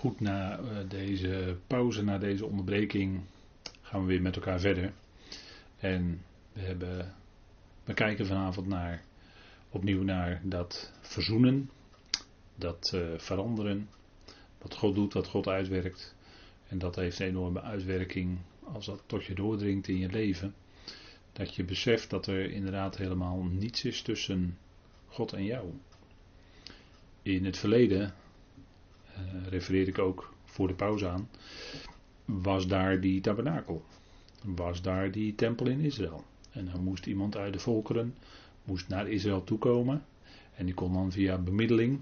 Goed, na eh, deze pauze, na deze onderbreking, gaan we weer met elkaar verder. En we, hebben, kijken vanavond naar, opnieuw naar dat verzoenen, dat uh, veranderen, wat God doet, wat God uitwerkt. En dat heeft een enorme uitwerking als dat tot je doordringt in je leven. Dat je beseft dat er inderdaad helemaal niets is tussen God en jou. In het verleden uh, refereerde ik ook voor de pauze aan, was daar die tabernakel. Was daar die tempel in Israël. En dan moest iemand uit de volkeren, moest naar Israël toekomen. En die kon dan via bemiddeling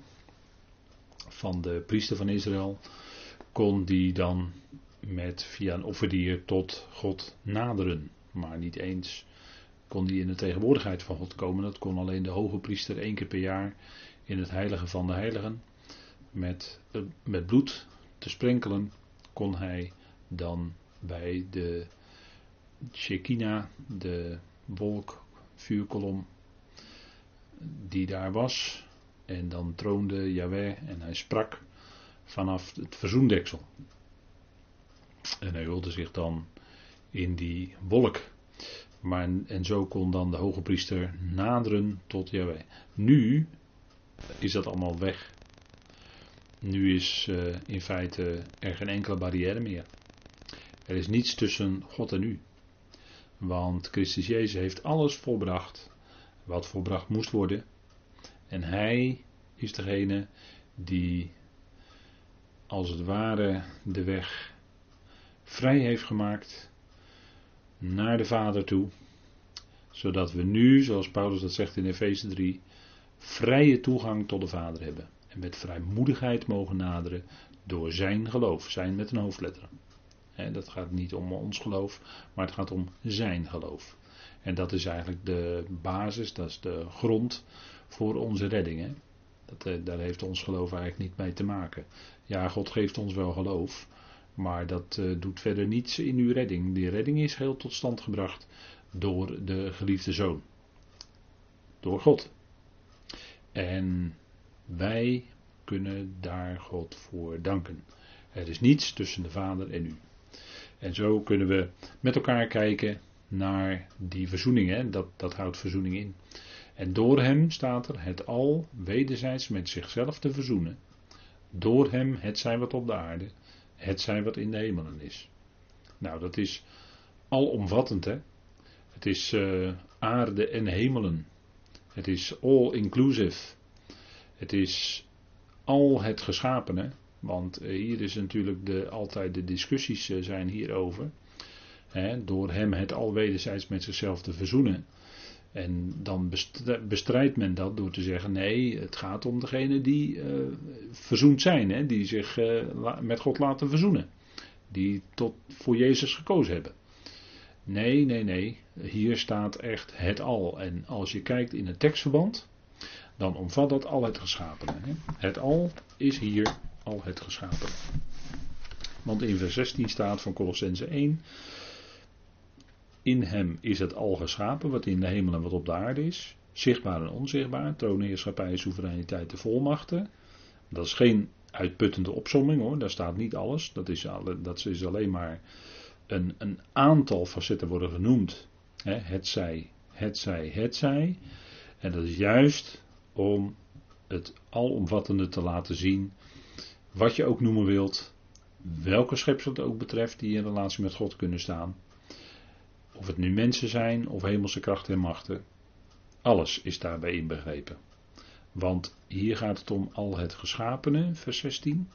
van de priester van Israël, kon die dan met via een offerdier tot God naderen. Maar niet eens kon die in de tegenwoordigheid van God komen. Dat kon alleen de hoge priester één keer per jaar in het heilige van de heiligen met, eh, met bloed te sprenkelen, kon hij dan bij de Shekinah, de wolk, vuurkolom, die daar was. En dan troonde Yahweh en hij sprak vanaf het verzoendeksel. En hij wilde zich dan in die wolk. Maar, en zo kon dan de hoge priester naderen tot Yahweh. Nu is dat allemaal weg. Nu is uh, in feite er geen enkele barrière meer. Er is niets tussen God en u. Want Christus Jezus heeft alles volbracht wat volbracht moest worden. En Hij is degene die als het ware de weg vrij heeft gemaakt naar de Vader toe. Zodat we nu, zoals Paulus dat zegt in Efeze 3, vrije toegang tot de Vader hebben en met vrijmoedigheid mogen naderen door zijn geloof. Zijn met een hoofdletter. dat gaat niet om ons geloof, maar het gaat om zijn geloof. En dat is eigenlijk de basis, dat is de grond voor onze redding. Dat, eh, daar heeft ons geloof eigenlijk niet mee te maken. Ja, God geeft ons wel geloof, maar dat uh, doet verder niets in uw redding. Die redding is heel tot stand gebracht door de geliefde zoon. Door God. En wij kunnen daar God voor danken. Er is niets tussen de Vader en u. En zo kunnen we met elkaar kijken naar die verzoening. Hè? Dat, dat houdt verzoening in. En door hem staat er het al wederzijds met zichzelf te verzoenen. Door hem het zijn wat op de aarde, het zijn wat in de hemelen is. Nou, dat is alomvattend, hè? Het is uh, aarde en hemelen. Het is all inclusive. Het is al het geschapene. Want eh, hier is natuurlijk de, altijd de discussies uh, zijn hierover. Hè, door hem het al wederzijds met zichzelf te verzoenen. En dan bestrijdt men dat door te zeggen: nee, het gaat om degene die uh, verzoend zijn, hè, die zich met God laten verzoenen. Die tot voor Jezus gekozen hebben. Nee, nee, nee. Hier staat echt het al. En als je kijkt in het tekstverband, dan omvat dat al het geschapene. Het al is hier al het geschapene. Want in vers 16 staat van Colossense 1. In hem is het al geschapen, wat in de hemel en wat op de aarde is. Zichtbaar en onzichtbaar. Troonheerschappij, soevereiniteit, de volmachten. Dat is geen uitputtende opsomming hoor. Daar staat niet alles. Dat is, dat is alleen maar een, een aantal facetten worden genoemd. Het zij, het zij, het zij. En dat is juist om het alomvattende te laten zien, wat je ook noemen wilt, welke schepsel het ook betreft die in relatie met God kunnen staan. Of het nu mensen zijn of hemelse krachten en machten, alles is daarbij inbegrepen. Want hier gaat het om al het geschapene, vers 16.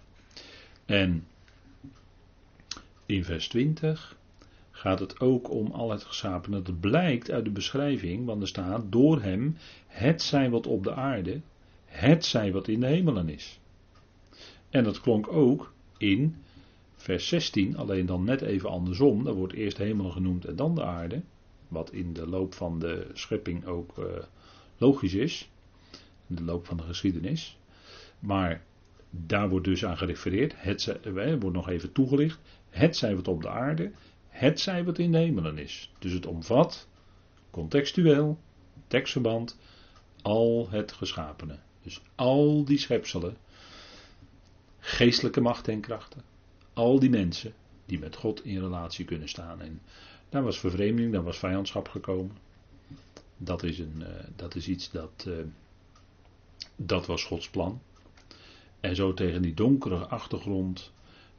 En in vers 20 gaat het ook om al het geschapene. Dat blijkt uit de beschrijving, want er staat door hem het zij wat op de aarde, het zij wat in de hemelen is. En dat klonk ook in vers 16, alleen dan net even andersom. Daar wordt eerst hemelen genoemd en dan de aarde. Wat in de loop van de schepping ook uh, logisch is. In de loop van de geschiedenis. Maar daar wordt dus aan gerefereerd. Het eh, wordt nog even toegelicht. Het zij wat op de aarde, het zij wat in de hemelen is. Dus het omvat, contextueel, tekstverband, al het geschapene. Dus al die schepselen. geestelijke macht en krachten. Al die mensen die met God in relatie kunnen staan. En daar was vervreemding, daar was vijandschap gekomen. Dat is, een, uh, dat is iets dat. Uh, dat was Gods plan. En zo tegen die donkere achtergrond,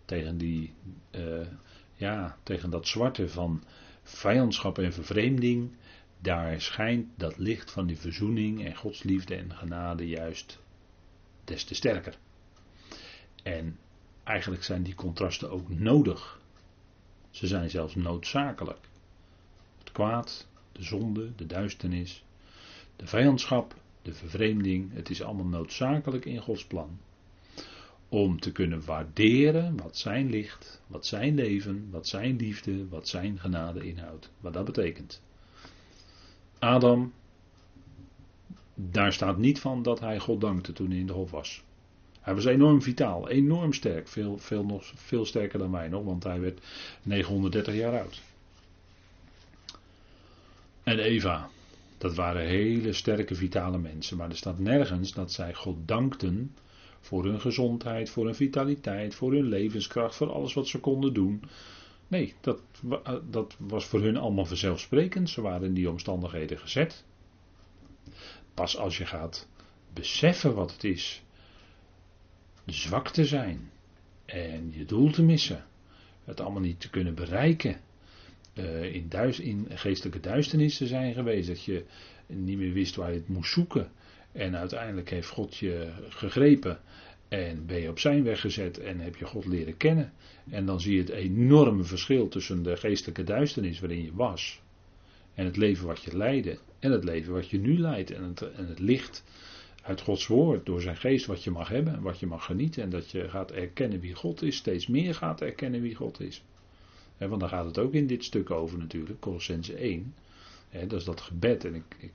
tegen die. Uh, ja, tegen dat zwarte van vijandschap en vervreemding. Daar schijnt dat licht van die verzoening en Gods liefde en genade juist des te sterker. En eigenlijk zijn die contrasten ook nodig. Ze zijn zelfs noodzakelijk. Het kwaad, de zonde, de duisternis, de vijandschap, de vervreemding, het is allemaal noodzakelijk in Gods plan. Om te kunnen waarderen wat zijn licht, wat zijn leven, wat zijn liefde, wat zijn genade inhoudt. Wat dat betekent. Adam, daar staat niet van dat hij God dankte toen hij in de hof was. Hij was enorm vitaal, enorm sterk. Veel, veel, nog, veel sterker dan wij nog, want hij werd 930 jaar oud. En Eva, dat waren hele sterke, vitale mensen. Maar er staat nergens dat zij God dankten voor hun gezondheid, voor hun vitaliteit, voor hun levenskracht, voor alles wat ze konden doen. Nee, dat, dat was voor hun allemaal vanzelfsprekend. Ze waren in die omstandigheden gezet. Pas als je gaat beseffen wat het is zwak te zijn en je doel te missen, het allemaal niet te kunnen bereiken, uh, in, in geestelijke duisternis te zijn geweest, dat je niet meer wist waar je het moest zoeken. En uiteindelijk heeft God je gegrepen en ben je op zijn weg gezet en heb je God leren kennen. En dan zie je het enorme verschil tussen de geestelijke duisternis waarin je was en het leven wat je leidde en het leven wat je nu leidt en het, en het licht uit Gods woord, door zijn geest, wat je mag hebben en wat je mag genieten. En dat je gaat erkennen wie God is, steeds meer gaat erkennen wie God is. Want daar gaat het ook in dit stuk over natuurlijk, Colossense 1. dat is dat gebed. En ik, ik,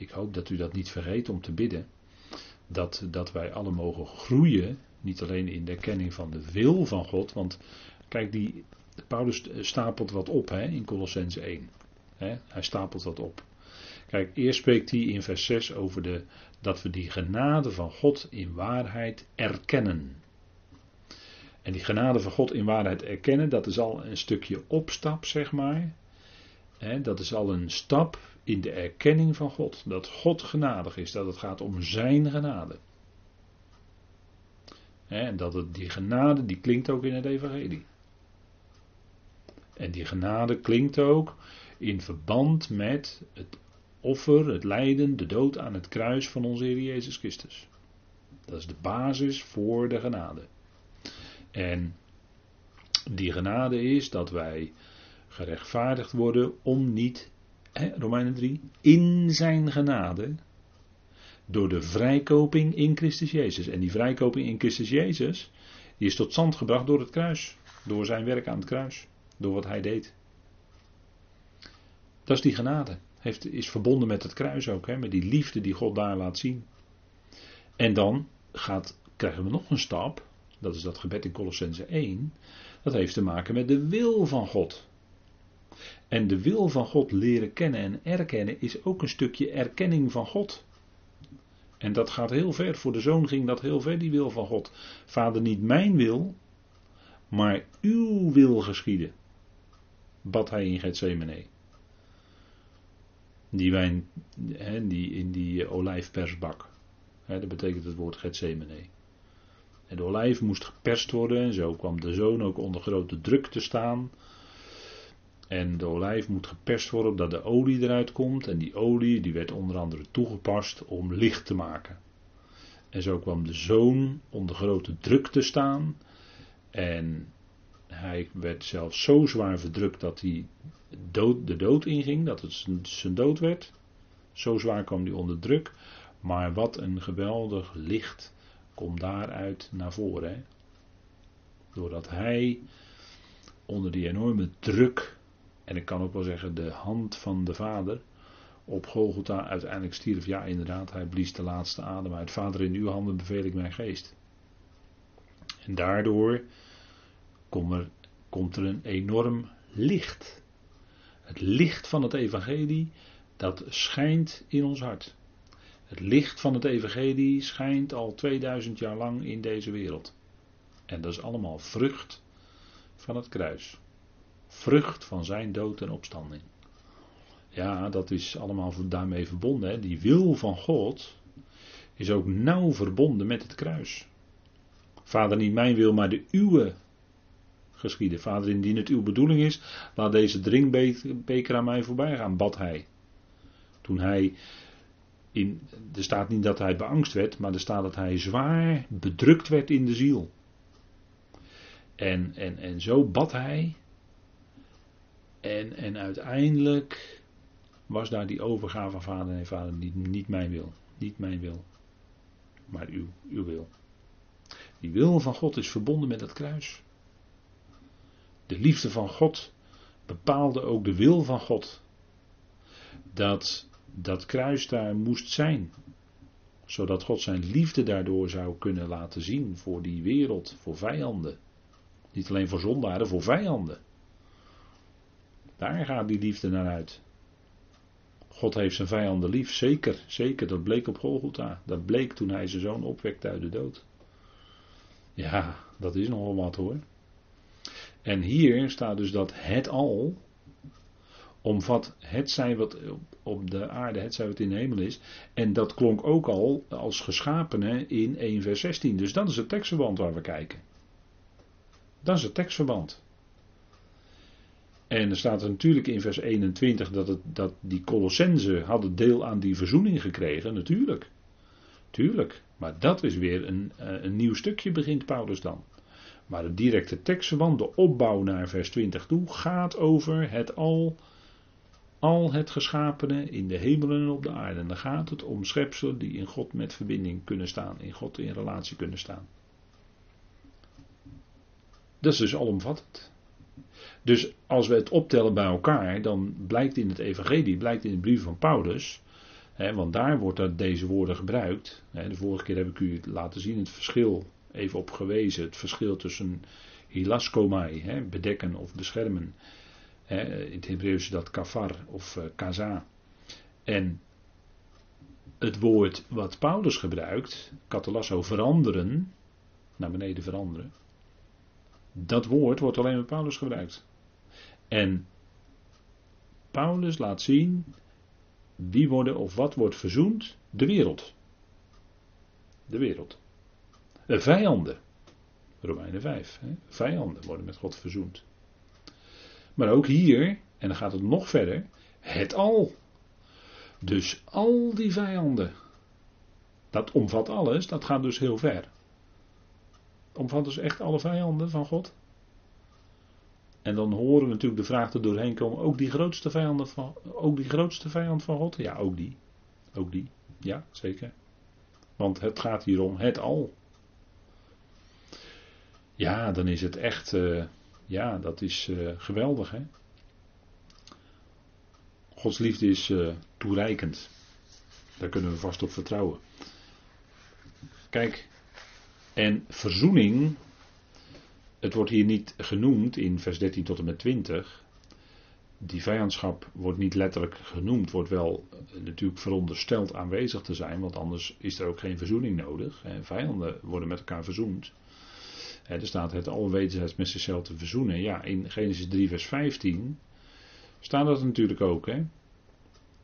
ik, hoop dat u dat niet vergeet om te bidden. Dat, dat wij alle mogen groeien, niet alleen in de erkenning van de wil van God. Want kijk, die, Paulus stapelt wat op hè, in Colossense 1. hij stapelt wat op. Kijk, eerst spreekt hij in vers 6 over de, dat we die genade van God in waarheid erkennen. En die genade van God in waarheid erkennen, dat is al een stukje opstap, zeg maar. dat is al een stap in de erkenning van God. Dat God genadig is, dat het gaat om zijn genade. En dat het, die genade, die klinkt ook in het evangelie. En die genade klinkt ook in verband met het offer, het lijden, de dood aan het kruis van onze Heer Jezus Christus. Dat is de basis voor de genade. En die genade is dat wij gerechtvaardigd worden om niet, Romeinen 3, in zijn genade, door de vrijkoping in Christus Jezus. En die vrijkoping in Christus Jezus, die is tot stand gebracht door het kruis. Door zijn werk aan het kruis. Door wat hij deed. Dat is die genade heeft, is verbonden met het kruis ook, hè, met die liefde die God daar laat zien. En dan gaat, krijgen we nog een stap, dat is dat gebed in Colossense 1, dat heeft te maken met de wil van God. En de wil van God leren kennen en erkennen is ook een stukje erkenning van God. En dat gaat heel ver. Voor de zoon ging dat heel ver, die wil van God. Vader, niet mijn wil, maar uw wil geschieden. Bad hij in Gethsemane. Die wijn, die, in die olijfpersbak. Hè, dat betekent het woord Gethsemane. En de olijf moest geperst worden en zo kwam de zoon ook onder grote druk te staan. En de olijf moet geperst worden dat de olie eruit komt. En die olie die werd onder andere toegepast om licht te maken. En zo kwam de zoon onder grote druk te staan. En hij werd zelfs zo zwaar verdrukt dat hij de dood inging, dat het zijn dood werd. Zo zwaar kwam hij onder druk. Maar wat een geweldig licht komt daaruit naar voren. Hè? Doordat hij onder die enorme druk, en ik kan ook wel zeggen de hand van de Vader, op Golgotha uiteindelijk stierf. Ja, inderdaad, hij blies de laatste adem uit. Vader, in uw handen beveel ik mijn geest. En daardoor komt er, komt er een enorm licht. Het licht van het evangelie, dat schijnt in ons hart. Het licht van het evangelie schijnt al 2000 jaar lang in deze wereld. En dat is allemaal vrucht van het kruis. Vrucht van zijn dood en opstanding. Ja, dat is allemaal daarmee verbonden. Hè. Die wil van God is ook nauw verbonden met het kruis. Vader, niet mijn wil, maar de uwe geschieden. Vader, indien het uw bedoeling is, laat deze drinkbeker aan mij voorbij gaan, bad hij. Toen hij, in, er staat niet dat hij beangst werd, maar er staat dat hij zwaar bedrukt werd in de ziel. En, en, en zo bad hij. En, en uiteindelijk was daar die overgave van vader en vader niet, niet mijn wil. Niet mijn wil. Maar uw, uw wil. Die wil van God is verbonden met het kruis. De liefde van God bepaalde ook de wil van God. Dat dat kruis daar moest zijn. Zodat God zijn liefde daardoor zou kunnen laten zien voor die wereld, voor vijanden. Niet alleen voor zondaren, voor vijanden. Daar gaat die liefde naar uit. God heeft zijn vijanden lief, zeker, zeker. Dat bleek op Golgotha. Dat bleek toen hij zijn zoon opwekte uit de dood. Ja, dat is nogal wat hoor. En hier staat dus dat het al omvat het zij wat op de aarde, het zij wat in de hemel is. En dat klonk ook al als geschapene in 1 vers 16. Dus dat is het tekstverband waar we kijken. Dat is het tekstverband. En er staat er natuurlijk in vers 21 dat, het, dat die Colossenzen hadden deel aan die verzoening gekregen. Natuurlijk. Tuurlijk. Maar dat is weer een, eh, een nieuw stukje, begint Paulus dan. Maar de directe tekstverband, de opbouw naar vers 20 toe, gaat over het al, al het geschapene in de hemelen en op de aarde. En dan gaat het om schepselen die in God met verbinding kunnen staan, in God in relatie kunnen staan. Dat is dus alomvattend. Dus als we het optellen bij elkaar, dan blijkt in het evangelie, blijkt in de brief van Paulus, hè, want daar wordt dat deze woorden gebruikt. Hè, de vorige keer heb ik u laten zien het verschil even op gewezen. Het verschil tussen hilaskomai, hè, bedekken of beschermen. Hè, in het Hebreeuws is dat kafar of uh, kaza. En het woord wat Paulus gebruikt, katalasso, veranderen, naar beneden veranderen. Dat woord wordt alleen bij Paulus gebruikt. En Paulus laat zien wie worden of wat wordt verzoend? De wereld. De wereld. De vijanden. Romeinen 5. Hè? Vijanden worden met God verzoend. Maar ook hier, en dan gaat het nog verder, het al. Dus al die vijanden. Dat omvat alles, dat gaat dus heel ver. Omvat dus echt alle vijanden van God. En dan horen we natuurlijk de vraag er doorheen komen, ook die grootste vijanden van, ook die grootste vijand van God? Ja, ook die. Ook die. Ja, zeker. Want het gaat hier om het al. Ja, dan is het echt, uh, ja, dat is uh, geweldig, hè. Gods liefde is uh, toereikend. Daar kunnen we vast op vertrouwen. Kijk, en verzoening, het wordt hier niet genoemd in vers 13 tot en met 20. Die vijandschap wordt niet letterlijk genoemd, wordt wel natuurlijk verondersteld aanwezig te zijn, want anders is er ook geen verzoening nodig. Vijanden worden met elkaar verzoend. Er staat het al wederzijds met zichzelf te verzoenen. Ja, in Genesis 3, vers 15 staat dat natuurlijk ook. Hè?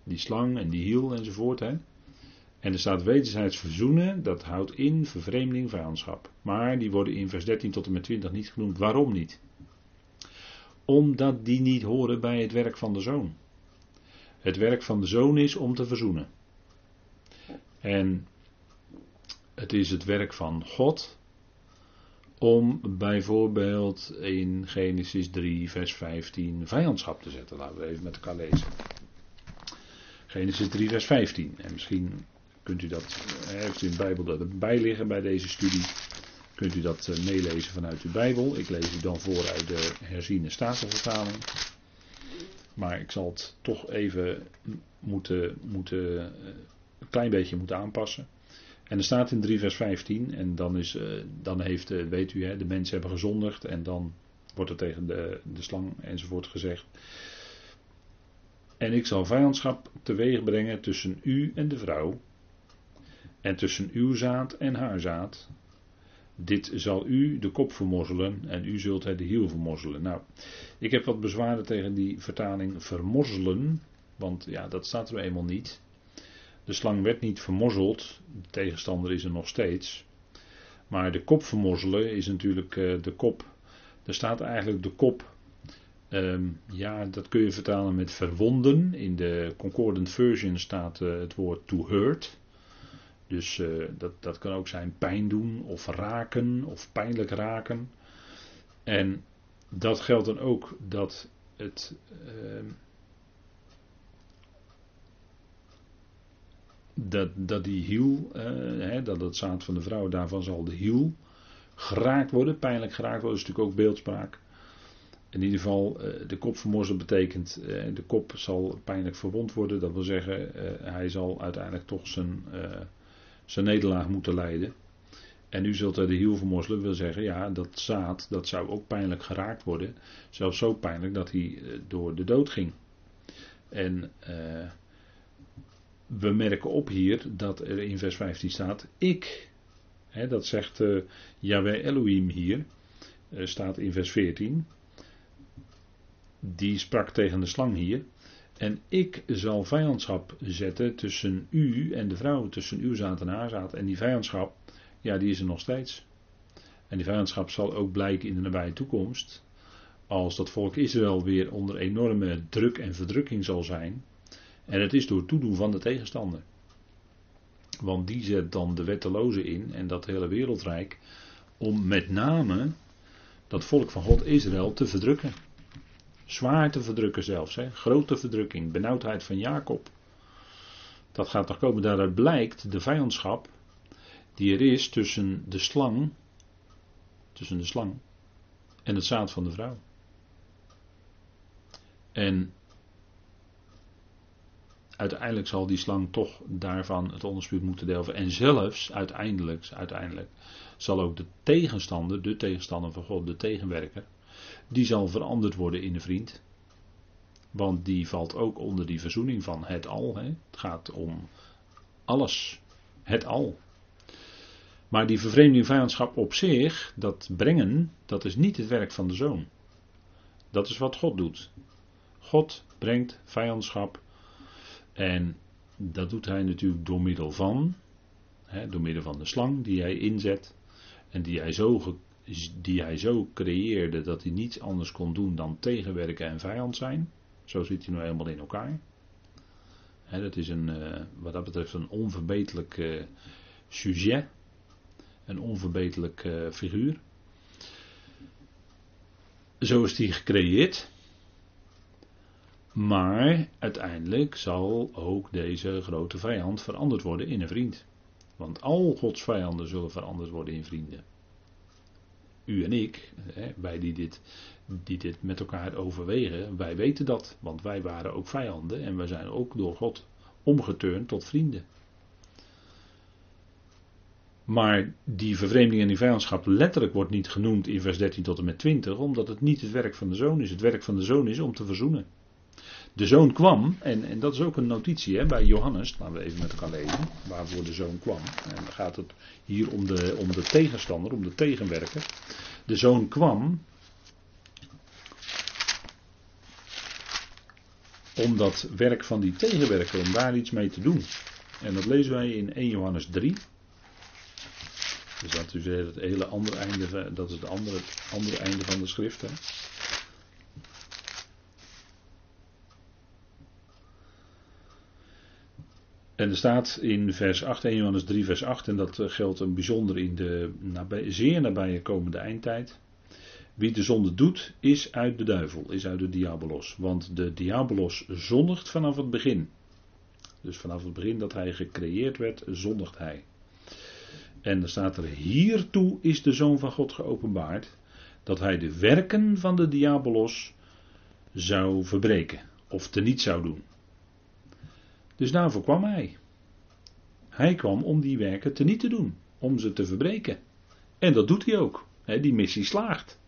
Die slang en die hiel enzovoort. Hè? En er staat wederzijds verzoenen, dat houdt in vervreemding, vijandschap. Maar die worden in vers 13 tot en met 20 niet genoemd. Waarom niet? Omdat die niet horen bij het werk van de zoon. Het werk van de zoon is om te verzoenen. En het is het werk van God om bijvoorbeeld in Genesis 3, vers 15 vijandschap te zetten. Laten we even met elkaar lezen. Genesis 3, vers 15. En misschien kunt u dat, eh, heeft u een Bijbel erbij liggen bij deze studie, kunt u dat eh, meelezen vanuit uw Bijbel. Ik lees u dan voor uit de herziene statenvertaling. Maar ik zal het toch even moeten, moeten, eh, een klein beetje moeten aanpassen. En er staat in 3 vers 15, en dan, is, dan heeft, weet u, hè, de mensen hebben gezondigd en dan wordt er tegen de, de slang enzovoort gezegd. En ik zal vijandschap teweeg brengen tussen u en de vrouw, en tussen uw zaad en haar zaad. dit zal u de kop vermorzelen en u zult het de hiel vermorzelen. Nou, ik heb wat bezwaren tegen die vertaling vermorzelen, want ja, dat staat er eenmaal niet. De slang werd niet vermorzeld, de tegenstander is er nog steeds. Maar de kop vermorzelen is natuurlijk uh, de kop. Er staat eigenlijk de kop. Um, ja, dat kun je vertalen met verwonden. In de Concordant Version staat uh, het woord to hurt. Dus uh, dat, dat kan ook zijn pijn doen of raken of pijnlijk raken. En dat geldt dan ook dat het. Uh, dat, dat die hiel, hè, dat het zaad van de vrouw, daarvan zal de hiel geraakt worden, pijnlijk geraakt worden, is natuurlijk ook beeldspraak. In ieder geval, uh, de kop vermorzelen betekent, de kop zal pijnlijk verwond worden, dat wil zeggen, hij zal uiteindelijk toch zijn zijn nederlaag moeten lijden. En u zult er de hiel wil zeggen, ja, dat zaad, dat zou ook pijnlijk geraakt worden. Zelfs zo pijnlijk dat hij eh, door de dood ging. En uh, we merken op hier dat er in vers 15 staat, ik, dat zegt uh, Yahweh Elohim hier, staat in vers 14, die sprak tegen de slang hier, en ik zal vijandschap zetten tussen u en de vrouw, tussen uw zaad en haar zaad. En die vijandschap, ja, die is er nog steeds. En die vijandschap zal ook blijken in de nabije toekomst. Als dat volk Israël weer onder enorme druk en verdrukking zal zijn. En het is door toedoen van de tegenstander. Want die zet dan de wetteloze in en dat hele wereldrijk. Om met name dat volk van God Israël te verdrukken. Zwaar te verdrukken zelfs. Hè? Grote verdrukking, benauwdheid van Jacob. Dat gaat nog komen. Daaruit blijkt de vijandschap die er is tussen de slang, tussen de slang en het zaad van de vrouw. En uiteindelijk zal die slang toch daarvan het onderspuit moeten delven. En zelfs uiteindelijk, uiteindelijk zal ook de tegenstander, de tegenstander van God, de tegenwerker, die zal veranderd worden in een vriend. Want die valt ook onder die verzoening van het al. Hè. Het gaat om alles. Het al. Maar die vervreemding vijandschap op zich, dat brengen, dat is niet het werk van de zoon. Dat is wat God doet. God brengt vijandschap. En dat doet hij natuurlijk door middel van, hè, door middel van de slang die hij inzet. En die hij zo die hij zo creëerde dat hij niets anders kon doen dan tegenwerken en vijand zijn. Zo zit hij nou helemaal in elkaar. dat is een, uh, wat dat betreft een onverbeterlijk uh, sujet. Een onverbeterlijk uh, figuur. Zo is hij gecreëerd. Maar uiteindelijk zal ook deze grote vijand veranderd worden in een vriend. Want al Gods vijanden zullen veranderd worden in vrienden u en ik, wij die dit, die dit met elkaar overwegen, wij weten dat. Want wij waren ook vijanden en wij zijn ook door God omgeturnd tot vrienden. Maar die vervreemding en die vijandschap letterlijk wordt niet genoemd in vers 13 tot en met 20, omdat het niet het werk van de zoon is. Het werk van de zoon is om te verzoenen. De zoon kwam, en, en dat is ook een notitie hè, bij Johannes, laten we even met elkaar lezen, waarvoor de zoon kwam. En dan gaat het hier om de, om de tegenstander, om de tegenwerker. De zoon kwam om dat werk van die tegenwerker, om daar iets mee te doen. En dat lezen wij in 1 Johannes 3. Dus dat is het hele andere einde, dat is het andere, andere einde van de schrift. Hè. En er staat in vers 8, 1 Johannes 3, vers 8, en dat eh, geldt een bijzonder in de zeer nabije komende eindtijd. Wie de zonde doet, is uit de duivel, is uit de diabolos. Want de diabolos zondigt vanaf het begin. Dus vanaf het begin dat hij gecreëerd werd, zondigt hij. En dan staat er: Hiertoe is de Zoon van God geopenbaard. Dat hij de werken van de diabolos zou verbreken. Of teniet zou doen. Dus daarvoor kwam hij. Hij kwam om die werken te niet te doen, om ze te verbreken. En dat doet hij ook. die missie slaagt.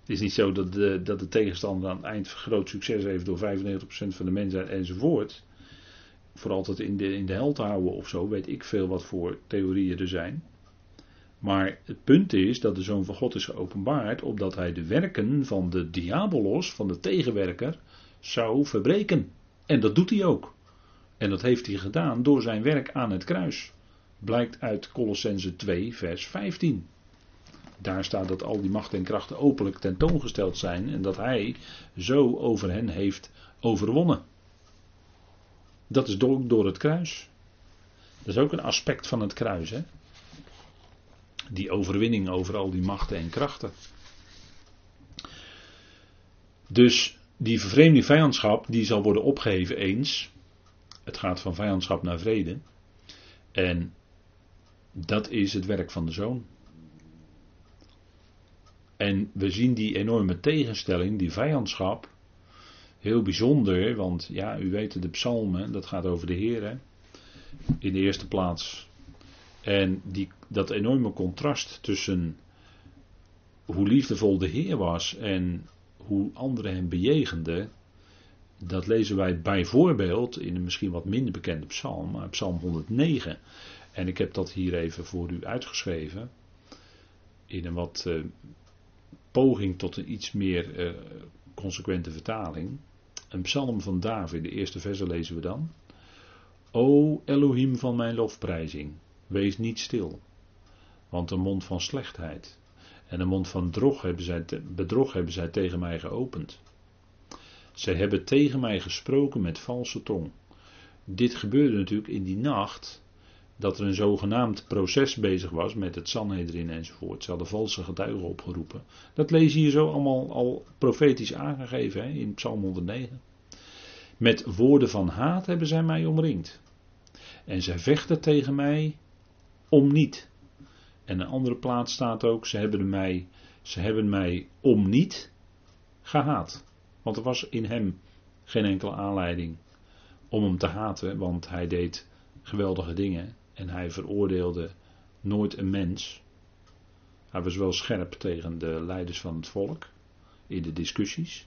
Het is niet zo dat de, dat de tegenstander aan het eind groot succes heeft door 95% van de mensen enzovoort. Voor altijd in de, in de hel te houden of zo, weet ik veel wat voor theorieën er zijn. Maar het punt is dat de Zoon van God is geopenbaard opdat hij de werken van de diabolos, van de tegenwerker, zou verbreken. En dat doet hij ook. En dat heeft hij gedaan door zijn werk aan het kruis. Blijkt uit Colossense 2, vers 15. Daar staat dat al die machten en krachten openlijk tentoongesteld zijn en dat hij zo over hen heeft overwonnen. Dat is door, door het kruis. Dat is ook een aspect van het kruis. Hè? Die overwinning over al die machten en krachten. Dus die vervreemde vijandschap die zal worden opgeheven eens. Het gaat van vijandschap naar vrede. En dat is het werk van de zoon. En we zien die enorme tegenstelling, die vijandschap, heel bijzonder, want ja, u weet de psalmen, dat gaat over de Heer, in de eerste plaats. En die, dat enorme contrast tussen hoe liefdevol de Heer was en hoe anderen hem bejegenden, dat lezen wij bijvoorbeeld in een misschien wat minder bekende psalm, maar psalm 109. En ik heb dat hier even voor u uitgeschreven, in een wat uh, poging tot een iets meer uh, consequente vertaling. Een psalm van David, de eerste verse lezen we dan. O Elohim van mijn lofprijzing, wees niet stil, want een mond van slechtheid en een mond van bedrog hebben zij tegen mij geopend. Zij hebben tegen mij gesproken met valse tong. Dit gebeurde natuurlijk in die nacht dat er een zogenaamd proces bezig was met het Sanhedrin enzovoort. Ze hadden valse getuigen opgeroepen. Dat lees je hier zo allemaal al profetisch aangegeven hè, in Psalm 109. Met woorden van haat hebben zij mij omringd. En zij vechten tegen mij om niet. En een andere plaats staat ook, ze hebben mij, ze hebben mij om niet gehaat. Want er was in hem geen enkele aanleiding om hem te haten, want hij deed geweldige dingen en hij veroordeelde nooit een mens. Hij was wel scherp tegen de leiders van het volk in de discussies.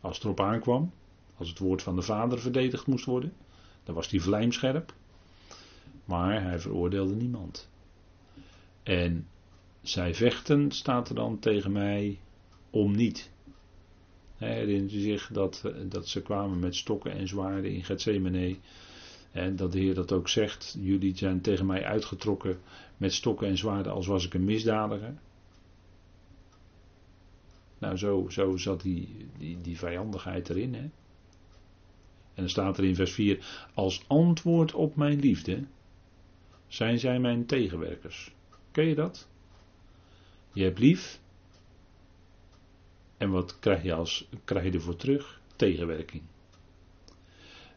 Als het erop aankwam, als het woord van de Vader verdedigd moest worden, dan was hij vlijmscherp. Maar hij veroordeelde niemand. En zij vechten, staat er dan tegen mij, om niet. Herinnert u zich dat, dat ze kwamen met stokken en zwaarden in Gethsemane. En dat de Heer dat ook zegt. Jullie zijn tegen mij uitgetrokken met stokken en zwaarden als was ik een misdadiger. Nou, zo, zo zat die, die, die vijandigheid erin. Hè? En dan staat er in vers 4: Als antwoord op mijn liefde zijn zij mijn tegenwerkers. Ken je dat? Je hebt lief. En wat krijg je, als, krijg je ervoor terug? Tegenwerking.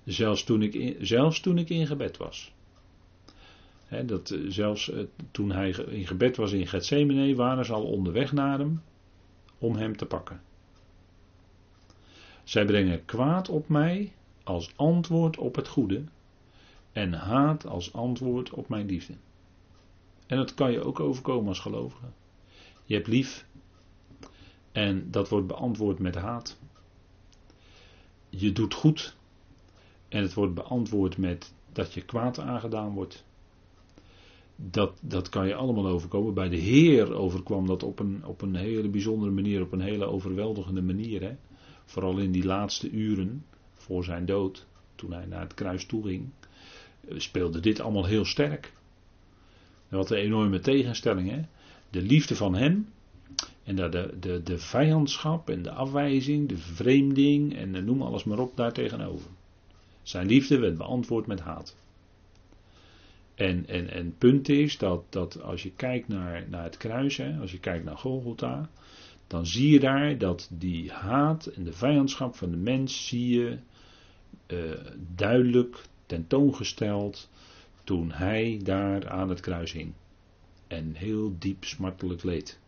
Zelfs toen ik in, zelfs toen ik in gebed was. dat, eh, zelfs eh, toen hij in gebed was in Gethsemane, waren ze al onderweg naar hem om hem te pakken. Zij brengen kwaad op mij als antwoord op het goede en haat als antwoord op mijn liefde. En dat kan je ook overkomen als gelovige. Je hebt lief en dat wordt beantwoord met haat. Je doet goed en het wordt beantwoord met dat je kwaad aangedaan wordt. Dat, dat kan je allemaal overkomen. Bij de Heer overkwam dat op een, op een hele bijzondere manier, op een hele overweldigende manier. Hè? Vooral in die laatste uren voor zijn dood, toen hij naar het kruis toe ging, speelde dit allemaal heel sterk. Wat een enorme tegenstelling, hè? De liefde van hem en de, de, de, de vijandschap en de afwijzing, de vervreemding en noem alles maar op daar tegenover. Zijn liefde werd beantwoord met haat. En, en, en het punt is dat, dat als je kijkt naar, naar het kruis, hè, als je kijkt naar Golgotha, dan zie je daar dat die haat en de vijandschap van de mens zie je uh, duidelijk tentoongesteld toen hij daar aan het kruis hing. En heel diep smartelijk leed.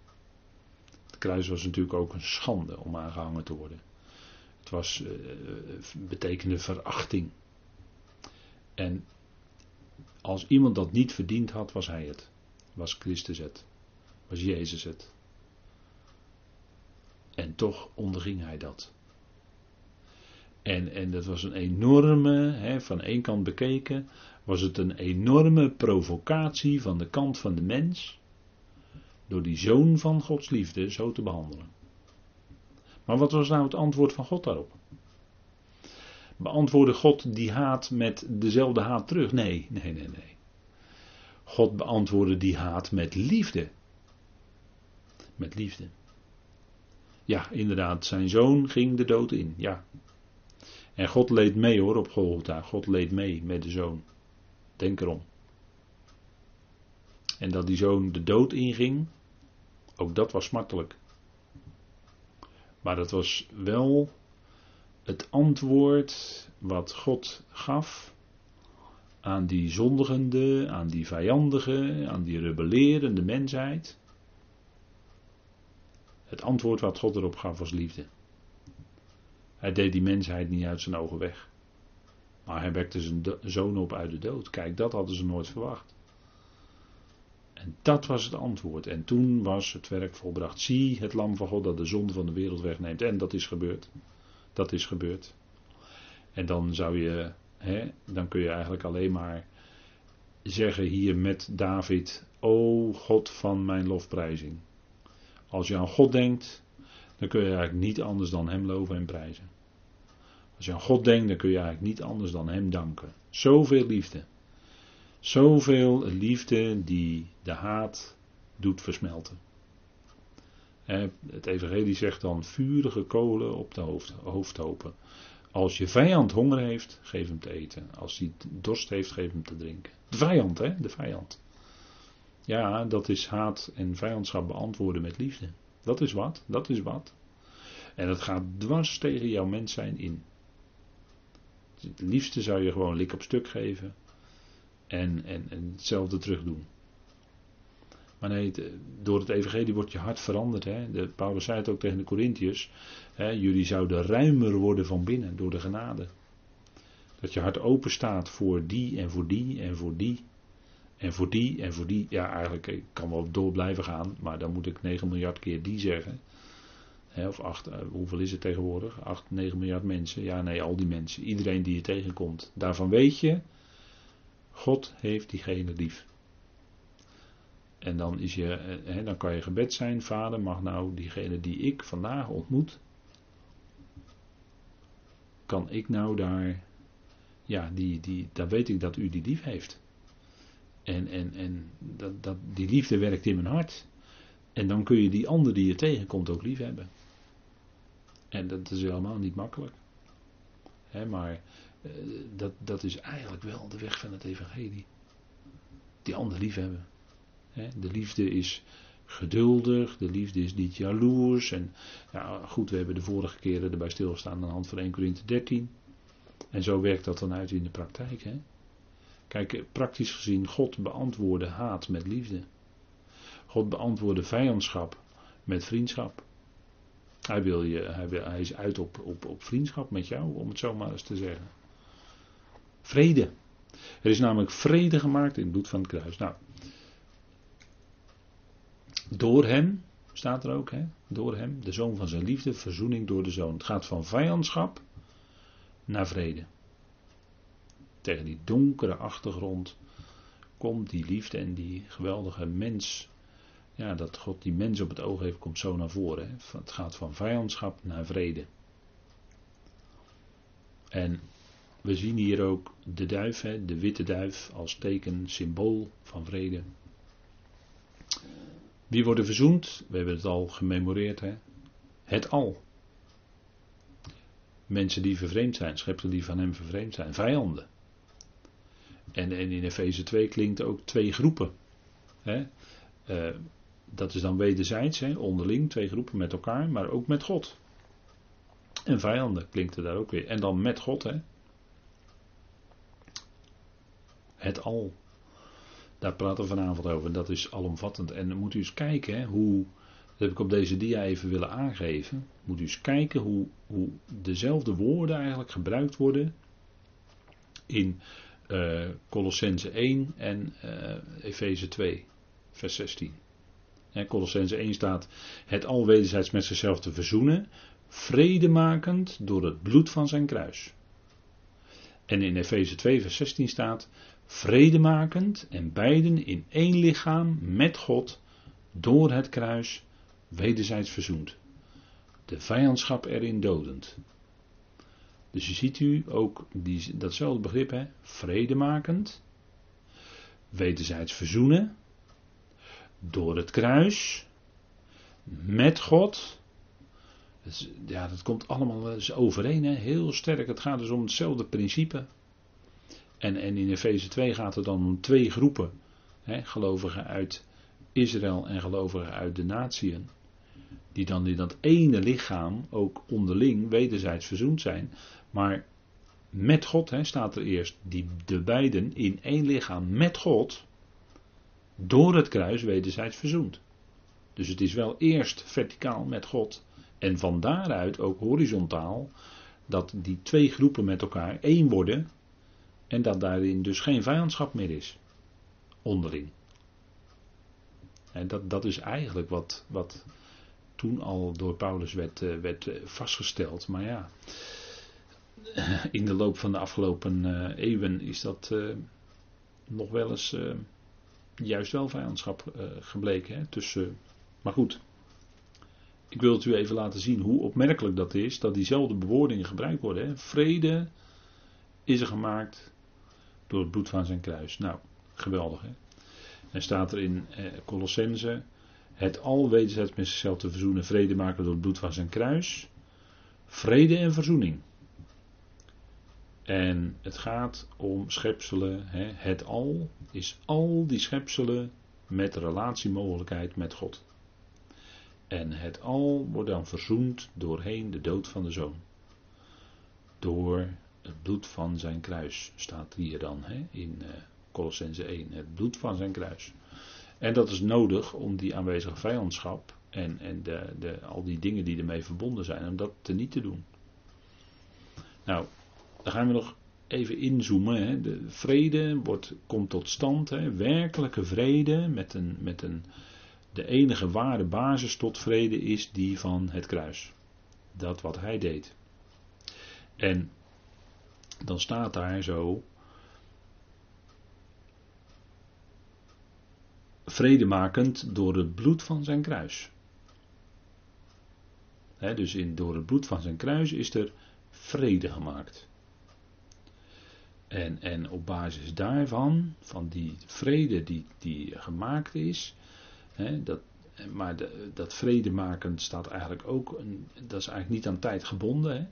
Kruis was natuurlijk ook een schande om aangehangen te worden. Het was, uh, betekende verachting. En als iemand dat niet verdiend had, was hij het. Was Christus het. Was Jezus het. En toch onderging hij dat. En, en dat was een enorme, hè, van één kant bekeken, was het een enorme provocatie van de kant van de mens. Door die zoon van Gods liefde zo te behandelen. Maar wat was nou het antwoord van God daarop? Beantwoordde God die haat met dezelfde haat terug? Nee, nee, nee, nee. God beantwoordde die haat met liefde. Met liefde. Ja, inderdaad, zijn zoon ging de dood in. Ja. En God leed mee hoor op Golgotha. God leed mee met de zoon. Denk erom. En dat die zoon de dood inging, ook dat was smartelijk. Maar dat was wel het antwoord wat God gaf aan die zondigende, aan die vijandige, aan die rebellerende mensheid. Het antwoord wat God erop gaf was liefde. Hij deed die mensheid niet uit zijn ogen weg. Maar hij wekte zijn zoon op uit de dood. Kijk, dat hadden ze nooit verwacht. En dat was het antwoord. En toen was het werk volbracht. Zie het lam van God dat de zonde van de wereld wegneemt. En dat is gebeurd. Dat is gebeurd. En dan zou je, hè, dan kun je eigenlijk alleen maar zeggen hier met David: O God van mijn lofprijzing. Als je aan God denkt, dan kun je eigenlijk niet anders dan Hem loven en prijzen. Als je aan God denkt, dan kun je eigenlijk niet anders dan Hem danken. Zoveel liefde. Zoveel liefde die de haat doet versmelten. Het Evangelie zegt dan vurige kolen op de hoofd, hoofdhopen. Als je vijand honger heeft, geef hem te eten. Als hij dorst heeft, geef hem te drinken. De vijand, hè? De vijand. Ja, dat is haat en vijandschap beantwoorden met liefde. Dat is wat, dat is wat. En dat gaat dwars tegen jouw mens zijn in. Het liefste zou je gewoon lik op stuk geven en, en, en hetzelfde terug doen. Maar nee, door het evangelie wordt je hart veranderd. Hè? De, Paulus zei het ook tegen de Corinthiërs. Jullie zouden ruimer worden van binnen door de genade. Dat je hart open staat voor die en voor die en voor die. En voor die en voor die. Ja, eigenlijk ik kan wel door blijven gaan. Maar dan moet ik 9 miljard keer die zeggen. of 8, eh, hoeveel is het tegenwoordig? 8, 9 miljard mensen. Ja, nee, al die mensen. Iedereen die je tegenkomt. Daarvan weet je. God heeft diegene lief. En dan, is je, eh, dan kan je gebed zijn, vader mag nou diegene die ik vandaag ontmoet, kan ik nou daar, ja, die, die, dan weet ik dat u die lief heeft. En, en, en dat, dat, die liefde werkt in mijn hart. En dan kun je die ander die je tegenkomt ook lief hebben. En dat is helemaal niet makkelijk. maar eh, dat, dat is eigenlijk wel de weg van het evangelie. Die ander lief hebben. De liefde is geduldig, de liefde is niet jaloers. En ja, goed, we hebben de vorige keren erbij stilgestaan aan de hand van 1 Corinthië 13. En zo werkt dat dan uit in de praktijk. Hè? Kijk, praktisch gezien, God beantwoordde haat met liefde. God beantwoordde vijandschap met vriendschap. Hij, wil je, hij, wil, hij is uit op, op, op vriendschap met jou, om het zo maar eens te zeggen. Vrede. Er is namelijk vrede gemaakt in het bloed van het kruis. Nou, door hem, staat er ook, hè? door hem, de zoon van zijn liefde, verzoening door de zoon. Het gaat van vijandschap naar vrede. Tegen die donkere achtergrond komt die liefde en die geweldige mens. Ja, dat God die mens op het oog heeft, komt zo naar voren. Hè? Het gaat van vijandschap naar vrede. En we zien hier ook de duif, hè, de witte duif, als teken, symbool van vrede. Wie worden verzoend? We hebben het al gememoreerd. Hè? Het al. Mensen die vervreemd zijn, schepselen die van hem vervreemd zijn, vijanden. En, en in Efeze 2 klinkt ook twee groepen. Hè? Uh, dat is dan wederzijds, hè? onderling, twee groepen met elkaar, maar ook met God. En vijanden klinkt er daar ook weer. En dan met God, hè? Het al. Daar praten we vanavond over. Dat is alomvattend. En dan moet u eens kijken hè, hoe. Dat heb ik op deze dia even willen aangeven. Moet u eens kijken hoe, hoe dezelfde woorden eigenlijk gebruikt worden. In uh, Colossense 1 en uh, Efeze 2, vers 16. Ja, Colossense 1 staat: Het al wederzijds met zichzelf te verzoenen, vredemakend door het bloed van zijn kruis. En in Efeze 2, vers 16 staat: vredemakend en beiden in één lichaam met God door het kruis wederzijds verzoend. De vijandschap erin dodend. Dus je ziet u ook die, datzelfde begrip, hè? vredemakend, wederzijds verzoenen, door het kruis, met God. Dus, ja, dat komt allemaal eens overeen, hè? heel sterk. Het gaat dus om hetzelfde principe. En, en in Efeze 2 gaat het dan om twee groepen. Hè? Gelovigen uit Israël en gelovigen uit de natieën. Die dan in dat ene lichaam ook onderling wederzijds verzoend zijn. Maar met God hè, staat er eerst. Die, de beiden in één lichaam met God. Door het kruis wederzijds verzoend. Dus het is wel eerst verticaal met God. En van daaruit ook horizontaal. Dat die twee groepen met elkaar één worden. En dat daarin dus geen vijandschap meer is. Onderling. En dat, dat is eigenlijk wat, wat toen al door Paulus werd, eh, werd eh, vastgesteld. Maar ja, in de loop van de afgelopen eeuwen is dat nog wel eens juist wel vijandschap gebleken. Hè, tussen, maar goed, ik wil het u even laten zien hoe opmerkelijk dat is, dat diezelfde bewoordingen gebruikt worden. Hè. Vrede is er gemaakt door het bloed van zijn kruis. Nou, geweldig hè. En staat er in eh, Colossense, het al wederzijds met zichzelf te verzoenen, vrede maken door het bloed van zijn kruis. Vrede en verzoening. En het gaat om schepselen. Hè. Het al is al die schepselen met relatiemogelijkheid met God. En het al wordt dan verzoend doorheen de dood van de zoon. Door het bloed van zijn kruis staat hier dan hè, in uh, Colossense 1. Het bloed van zijn kruis. En dat is nodig om die aanwezige vijandschap en, en de, de, al die dingen die ermee verbonden zijn, om dat te niet te doen. Nou, dan gaan we nog even inzoomen. Hè. De vrede wordt, komt tot stand, hè. werkelijke vrede met een, met een. De enige ware basis tot vrede is die van het kruis. Dat wat hij deed. En dan staat daar zo. Vredemakend door het bloed van zijn kruis. dus in, door het bloed van zijn kruis is er vrede gemaakt. En, en op basis daarvan, van die vrede die, die gemaakt is, dat, maar dat vrede maken staat eigenlijk ook, een, dat is eigenlijk niet aan tijd gebonden.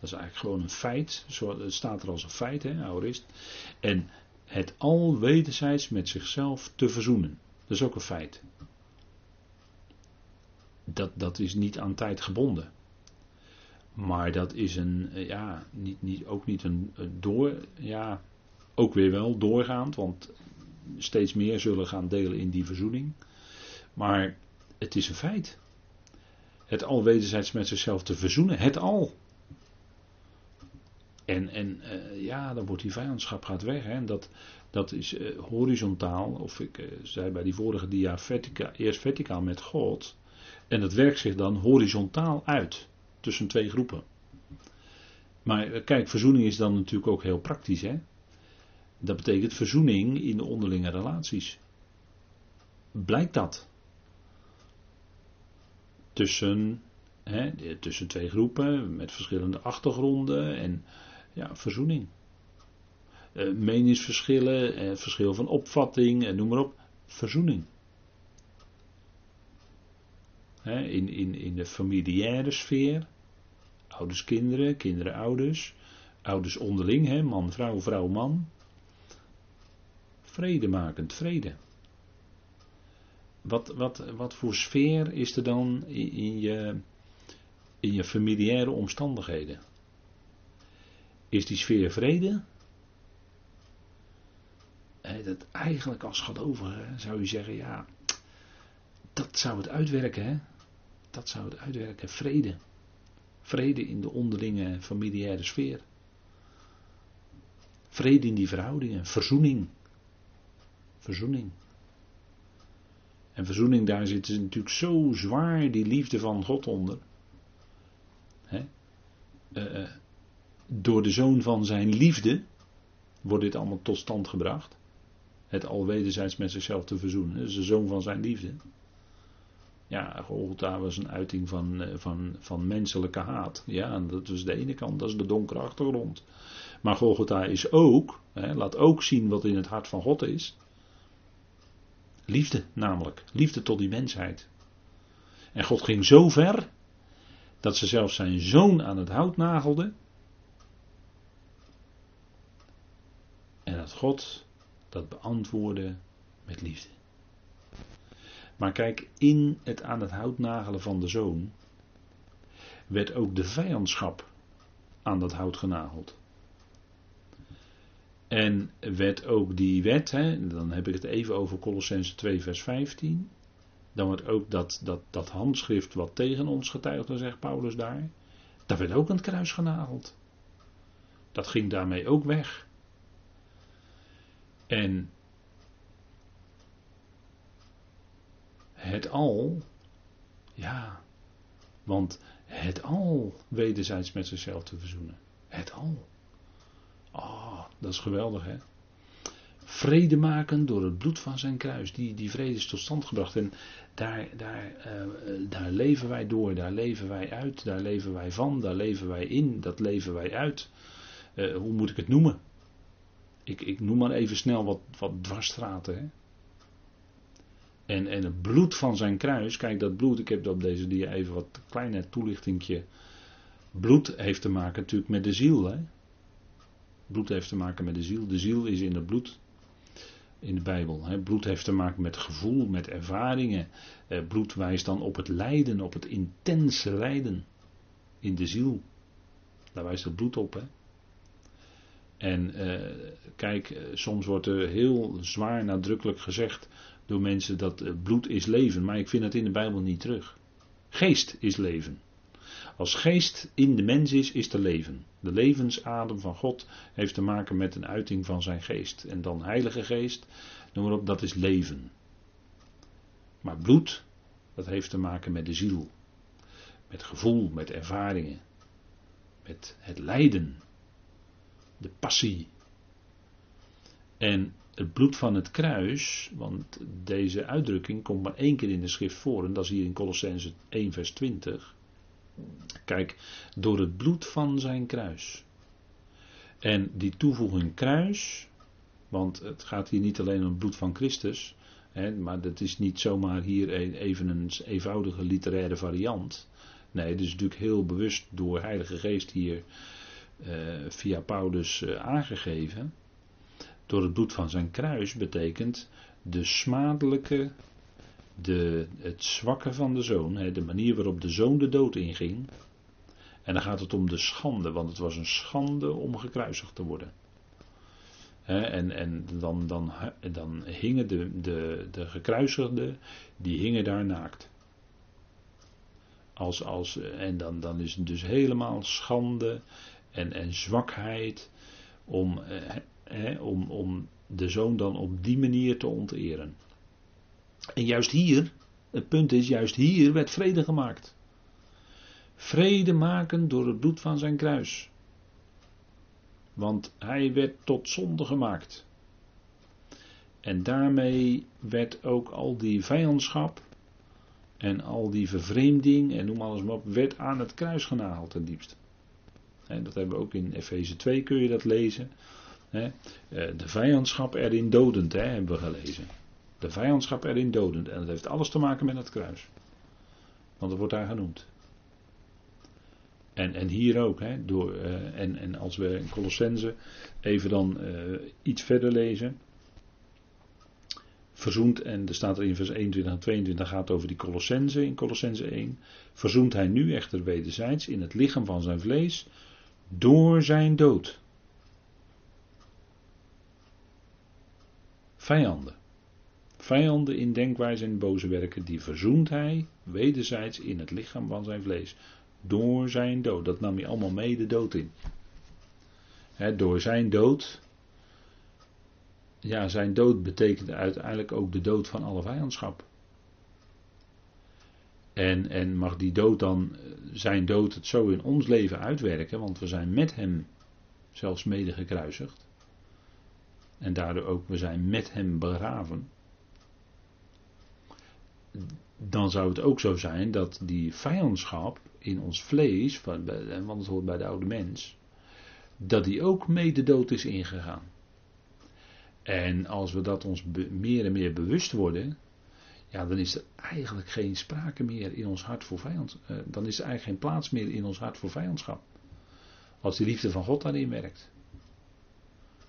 Dat is eigenlijk gewoon een feit, zo, het staat er als een feit, hè, aorist. En het al wederzijds met zichzelf te verzoenen, dat is ook een feit. Dat, dat is niet aan tijd gebonden. Maar dat is een, ja, niet, niet, ook niet een, door, ja, ook weer wel doorgaand, want steeds meer zullen gaan delen in die verzoening. Maar het is een feit. Het al wederzijds met zichzelf te verzoenen, het al. En, en uh, ja, dan wordt die vijandschap gaat weg. Hè. En dat, dat is uh, horizontaal, of ik uh, zei bij die vorige dia, vertica, eerst verticaal met God. En dat werkt zich dan horizontaal uit tussen twee groepen. Maar eh, kijk, verzoening is dan natuurlijk ook heel praktisch. Hè? Dat betekent verzoening in de onderlinge relaties. Blijkt dat? Tussen, hè, tussen twee groepen met verschillende achtergronden en ja, verzoening. Uh, meningsverschillen, uh, verschil van opvatting, en noem maar op. Verzoening in, in, in de familiaire sfeer. Ouders, kinderen, kinderen, ouders. Ouders onderling, hè, man, vrouw, vrouw, man. Vredemakend, vrede. Wat, wat, wat voor sfeer is er dan in, je, in je familiaire omstandigheden? Is die sfeer vrede? dat eigenlijk als gelovige zou je zeggen, ja, dat zou het uitwerken, hè? Dat zou het uitwerken. Vrede. Vrede in de onderlinge familiaire sfeer. Vrede in die verhoudingen. Verzoening. Verzoening. En verzoening, daar zit natuurlijk zo zwaar die liefde van God onder. He? Uh, uh, door de zoon van zijn liefde wordt dit allemaal tot stand gebracht. Het al wederzijds met zichzelf te verzoenen. Dat is de zoon van zijn liefde. Ja, Golgotha was een uiting van, eh, van, van menselijke haat. Ja, dat is de ene kant, dat is de donkere achtergrond. Maar Golgotha is ook, hè, laat ook zien wat in het hart van God is. Liefde namelijk, liefde tot die mensheid. En God ging zo ver dat ze zelfs zijn zoon aan het hout nagelde. En dat God dat beantwoordde met liefde. Maar kijk, in het aan het hout nagelen van de zoon werd ook de vijandschap aan dat hout genageld. En werd ook die wet, hè, dan heb ik het even over Colossense 2 vers 15. Dan wordt ook dat, dat, dat handschrift wat tegen ons getuigde, zegt Paulus daar. Dat werd ook het kruis genageld. Dat ging daarmee ook weg. En het al, ja, want het al wederzijds met zichzelf te verzoenen. Het al. Oh, dat is geweldig hè. Vrede maken door het bloed van zijn kruis. Die, die vrede is tot stand gebracht. En daar, daar, uh, daar leven wij door, daar leven wij uit, daar leven wij van, daar leven wij in, dat leven wij uit. Uh, hoe moet ik het noemen? Ik, ik noem maar even snel wat, wat dwarsstraten. Hè? En, en het bloed van zijn kruis, kijk dat bloed, ik heb op deze dia even wat kleine toelichtingje. Bloed heeft te maken natuurlijk met de ziel. Hè? Bloed heeft te maken met de ziel. De ziel is in het bloed. In de Bijbel. Hè? Bloed heeft te maken met gevoel, met ervaringen. Eh, bloed wijst dan op het lijden, op het intense lijden. In de ziel. Daar wijst het bloed op. Hè? En eh, kijk, eh, soms wordt er heel zwaar nadrukkelijk gezegd door mensen dat eh, bloed is leven, maar ik vind het in de Bijbel niet terug. Geest is leven. Als geest in de mens is, is er leven. De levensadem van God heeft te maken met een uiting van zijn geest. En dan Heilige Geest, noem maar op, dat is leven. Maar bloed, dat heeft te maken met de ziel. Met gevoel, met ervaringen. Met het lijden. De passie. En het bloed van het kruis, want deze uitdrukking komt maar één keer in de schrift voor, en dat is hier in Colossense 1, vers 20. Kijk, door het bloed van zijn kruis. En die toevoeging kruis, want het gaat hier niet alleen om het bloed van Christus, hè, maar dat is niet zomaar hier even een eenvoudige literaire variant. Nee, het is natuurlijk heel bewust door Heilige Geest hier uh, via Paulus uh, aangegeven door het bloed van zijn kruis betekent de smadelijke, de, het zwakke van de zoon, de manier waarop de zoon de dood inging. En dan gaat het om de schande, want het was een schande om gekruisigd te worden. en en dan, dan, dan hingen de, de, de gekruisigden, die hingen daar naakt. Als, als, en dan, dan is het dus helemaal schande en, en zwakheid om, om, om de zoon dan op die manier te onteren. En juist hier, het punt is, juist hier werd vrede gemaakt. Vrede maken door het bloed van zijn kruis. Want hij werd tot zonde gemaakt. En daarmee werd ook al die vijandschap en al die vervreemding en noem alles maar op, werd aan het kruis genageld ten diepste. En dat hebben we ook in Efeze 2 kun je dat lezen. Eh, de vijandschap erin dodend, hè, hebben we gelezen. De vijandschap erin dodend. En dat heeft alles te maken met het kruis. Want dat wordt daar genoemd. En, en hier ook. Hè, door, uh, en, en als we in Colossense even dan uh, iets verder lezen. Verzoend, en er staat er in vers 21 en 22 gaat over die Colossense in Colossense 1. Verzoent hij nu echter wederzijds in het lichaam van zijn vlees door zijn dood Vijanden. Vijanden in denkwijze en boze werken, die verzoent hij wederzijds in het lichaam van zijn vlees. Door zijn dood. Dat nam hij allemaal mee de dood in. door zijn dood. Ja, zijn dood betekende uiteindelijk ook de dood van alle vijandschap. En, en mag die dood dan, zijn dood het zo in ons leven uitwerken, want we zijn met hem zelfs mede gekruisigd. En daardoor ook, we zijn met hem begraven. Dan zou het ook zo zijn dat die vijandschap in ons vlees, want het hoort bij de oude mens, dat die ook mede dood is ingegaan. En als we dat ons meer en meer bewust worden, ja, dan is er eigenlijk geen sprake meer in ons hart voor vijand. Uh, dan is er eigenlijk geen plaats meer in ons hart voor vijandschap. Als die liefde van God daarin werkt.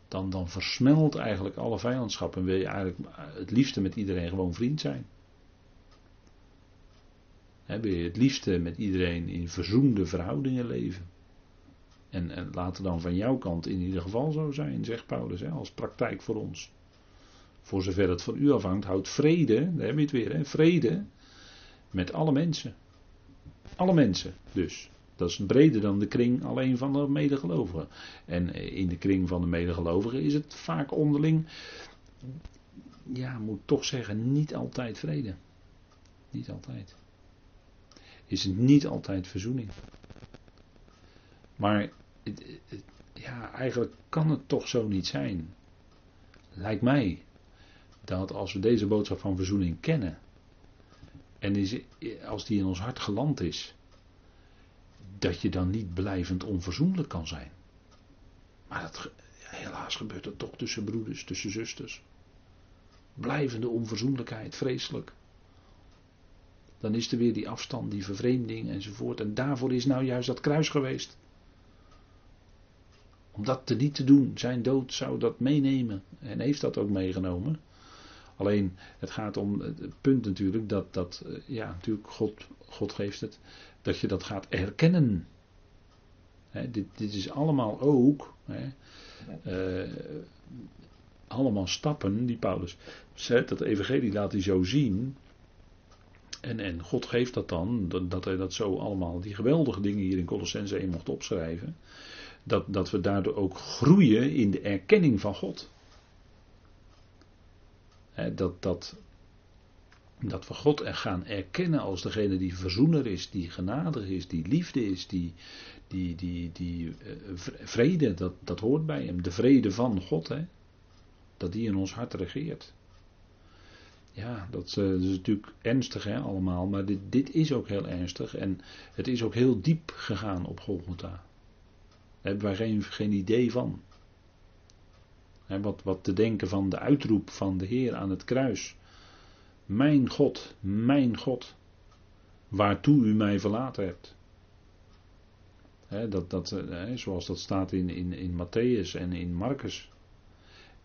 Dan, dan versmelt eigenlijk alle vijandschap en wil je eigenlijk het liefste met iedereen gewoon vriend zijn. He, wil je het liefste met iedereen in verzoende verhoudingen leven. En, en laat het dan van jouw kant in ieder geval zo zijn, zegt Paulus, als praktijk voor ons. Voor zover het van u afhangt, houd vrede, daar heb je het weer, hè, vrede met alle mensen. Alle mensen dus. Dat is breder dan de kring alleen van de medegelovigen. En in de kring van de medegelovigen is het vaak onderling, ja, moet toch zeggen, niet altijd vrede. Niet altijd. Is het niet altijd verzoening. Maar ja, eigenlijk kan het toch zo niet zijn. Lijkt mij dat als we deze boodschap van verzoening kennen, en als die in ons hart geland is, dat je dan niet blijvend onverzoenlijk kan zijn. Maar dat, helaas gebeurt dat toch tussen broeders, tussen zusters. Blijvende onverzoenlijkheid, vreselijk. Dan is er weer die afstand, die vervreemding enzovoort. En daarvoor is nou juist dat kruis geweest. Om dat te niet te doen, zijn dood zou dat meenemen. En heeft dat ook meegenomen. Alleen het gaat om het punt natuurlijk dat, dat eh, ja, natuurlijk God, God geeft het, dat je dat gaat erkennen. dit, dit, is allemaal ook, eh, allemaal stappen die Paulus zet, dat evangelie laat hij zo zien. En, en God geeft dat dan, dat, hij dat zo allemaal, die geweldige dingen hier in Colossense 1 mocht opschrijven. Dat, dat we daardoor ook groeien in de erkenning van God dat, dat, dat we God er gaan erkennen als degene die verzoener is, die genadig is, die liefde is, die, die, die, die uh, vrede, dat, dat hoort bij hem. De vrede van God, dat die in ons hart regeert. Ja, dat, uh, is natuurlijk ernstig hè, allemaal, maar dit, dit is ook heel ernstig en het is ook heel diep gegaan op Golgotha. Daar hebben wij geen, geen idee van wat, wat te denken van de uitroep van de Heer aan het kruis. Mijn God, mijn God, waartoe u mij verlaten hebt. dat, dat, zoals dat staat in, in, in Matthäus en in Marcus.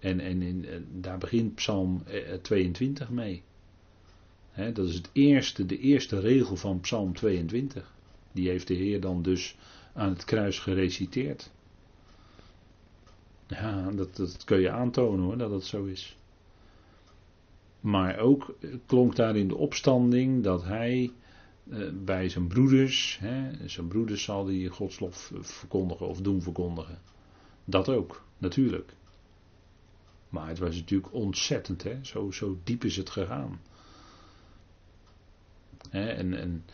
En, en in, eh, daar begint Psalm 22 eh, mee. dat is het eerste, de eerste regel van Psalm 22. Die heeft de Heer dan dus aan het kruis gereciteerd. Ja, dat, dat kun je aantonen hoor, dat het zo is. Maar ook klonk daar in de opstanding dat hij eh, bij zijn broeders, hè, zijn broeders zal hij Gods lof verkondigen of doen verkondigen. Dat ook, natuurlijk. Maar het was natuurlijk ontzettend, hè? Zo, zo diep is het gegaan. Hè, en, en,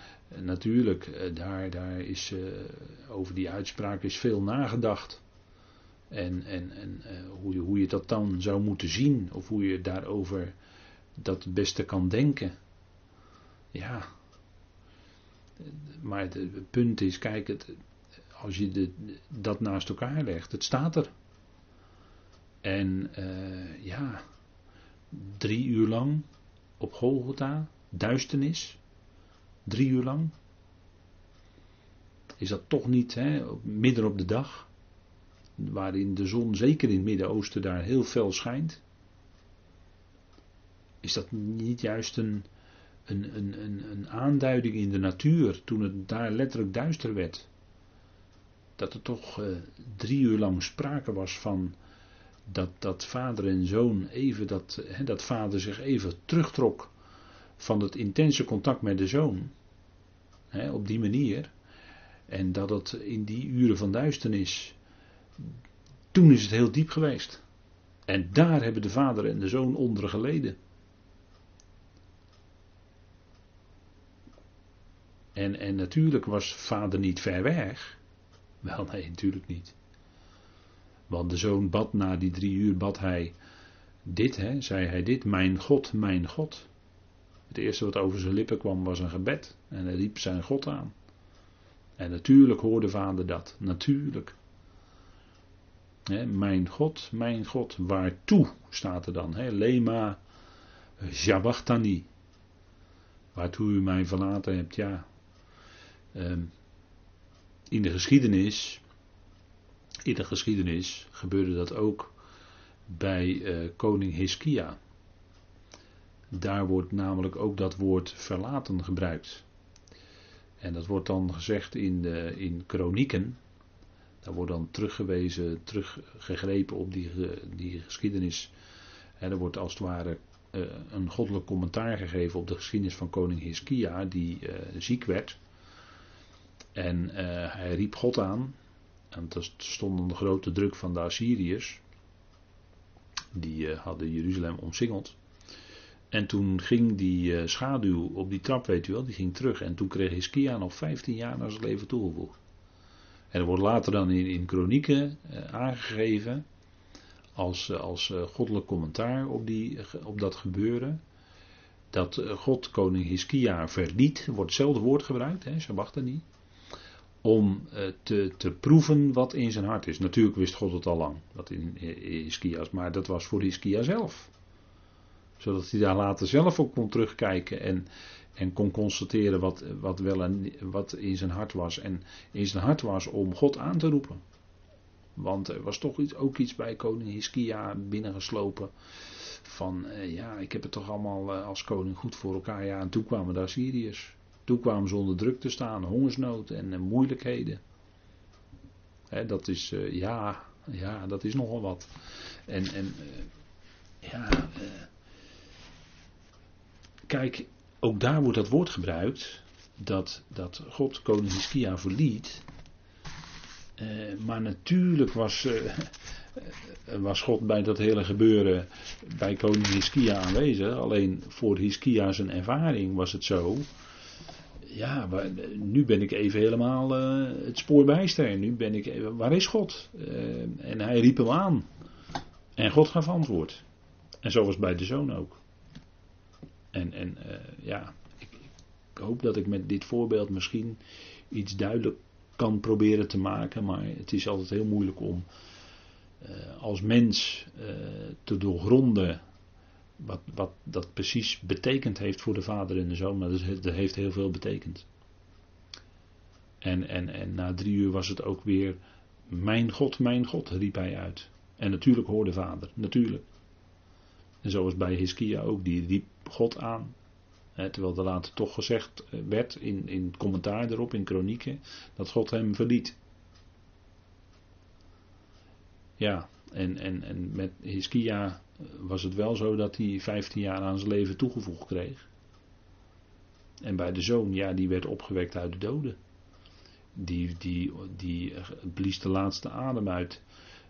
natuurlijk, eh, daar, daar is uh, over die uitspraak is veel nagedacht. En, en, en uh, hoe, je, hoe je dat dan zou moeten zien, of hoe je daarover dat het beste kan denken. Ja. Maar het, punt is, kijk, het, als je de, dat naast elkaar legt, het staat er. En uh, ja, drie uur lang op Golgotha, duisternis, drie uur lang. Is dat toch niet hè, midden op de dag? waarin de zon zeker in het Midden-Oosten daar heel fel schijnt, is dat niet juist een, een, een, een, een aanduiding in de natuur toen het daar letterlijk duister werd? Dat er toch uh, drie uur lang sprake was van dat, dat vader en zoon even, dat, dat vader zich even terugtrok van het intense contact met de zoon. Op die manier. En dat het in die uren van duisternis toen is het heel diep geweest. En daar hebben de vader en de zoon onder geleden. En, en natuurlijk was vader niet ver weg. Wel, nee, natuurlijk niet. Want de zoon bad na die drie uur, bad hij dit, hè, zei hij dit, mijn God, mijn God. Het eerste wat over zijn lippen kwam was een gebed. En hij riep zijn God aan. En natuurlijk hoorde vader dat. Natuurlijk. mijn God, mijn God, waartoe staat er dan? He, Lema Jabachtani. Waartoe u mij verlaten hebt, ja. Ehm, in de geschiedenis, in de geschiedenis gebeurde dat ook bij eh, koning Hiskia. Daar wordt namelijk ook dat woord verlaten gebruikt. En dat wordt dan gezegd in, in kronieken. Daar wordt dan teruggewezen, teruggegrepen op die, die geschiedenis. En er wordt als het ware uh, een goddelijk commentaar gegeven op de geschiedenis van koning Hiskia, die uh, ziek werd. En hij riep God aan. En er stond onder grote druk van de Assyriërs. Die hadden Jeruzalem omsingeld. En toen ging die uh, schaduw op die trap, weet u wel, die ging terug. En toen kreeg Hiskia nog 15 jaar naar zijn leven toegevoegd. En er wordt later dan in, in kronieken uh, aangegeven, als, als goddelijk commentaar op, die, op dat gebeuren, dat God koning Hiskia verliet, wordt hetzelfde woord gebruikt, hè, niet, om te, te proeven wat in zijn hart is. Natuurlijk wist God het al lang, wat in Hiskia's, maar dat was voor Hiskia zelf zodat hij daar later zelf ook kon terugkijken en, en kon constateren wat, wat, wel en, wat in zijn hart was. En in zijn hart was om God aan te roepen. Want er was toch iets, ook iets bij koning Hiskia binnengeslopen. Van eh, ja, ik heb het toch allemaal eh, als koning goed voor elkaar. Ja, en toen kwamen daar Syriërs. Toen kwamen ze onder druk te staan, hongersnood en uh, moeilijkheden. Dat is, eh, ja, ja, dat is nogal wat. En, en ja, Kijk, ook daar wordt dat woord gebruikt. Dat, dat God koning Hiskia verliet. Maar natuurlijk was, was God bij dat hele gebeuren bij koning Hiskia aanwezig. Alleen voor Hiskia zijn ervaring was het zo. Ja, waar, nu ben ik even helemaal uh, het spoor bijster. Nu ben ik even, waar is God? en hij riep hem aan. En God gaf antwoord. En zo was het bij de zoon ook. En, en ja, ik, ik, hoop dat ik met dit voorbeeld misschien iets duidelijk kan proberen te maken. Maar het is altijd heel moeilijk om als mens te doorgronden wat, wat dat precies betekend heeft voor de vader en de zoon. Maar dat, heeft heel veel betekend. En, en, en na drie uur was het ook weer mijn God, mijn God, riep hij uit. En natuurlijk hoorde vader, natuurlijk. En zoals bij Hiskia ook, die riep God aan. Hè, terwijl er later toch gezegd eh, werd in, in commentaar erop, in kronieken, dat God hem verliet. Ja, en, en, en met Hiskia was het wel zo dat hij 15 jaar aan zijn leven toegevoegd kreeg. En bij de zoon, ja, die werd opgewekt uit de doden. Die, die, die blies de laatste adem uit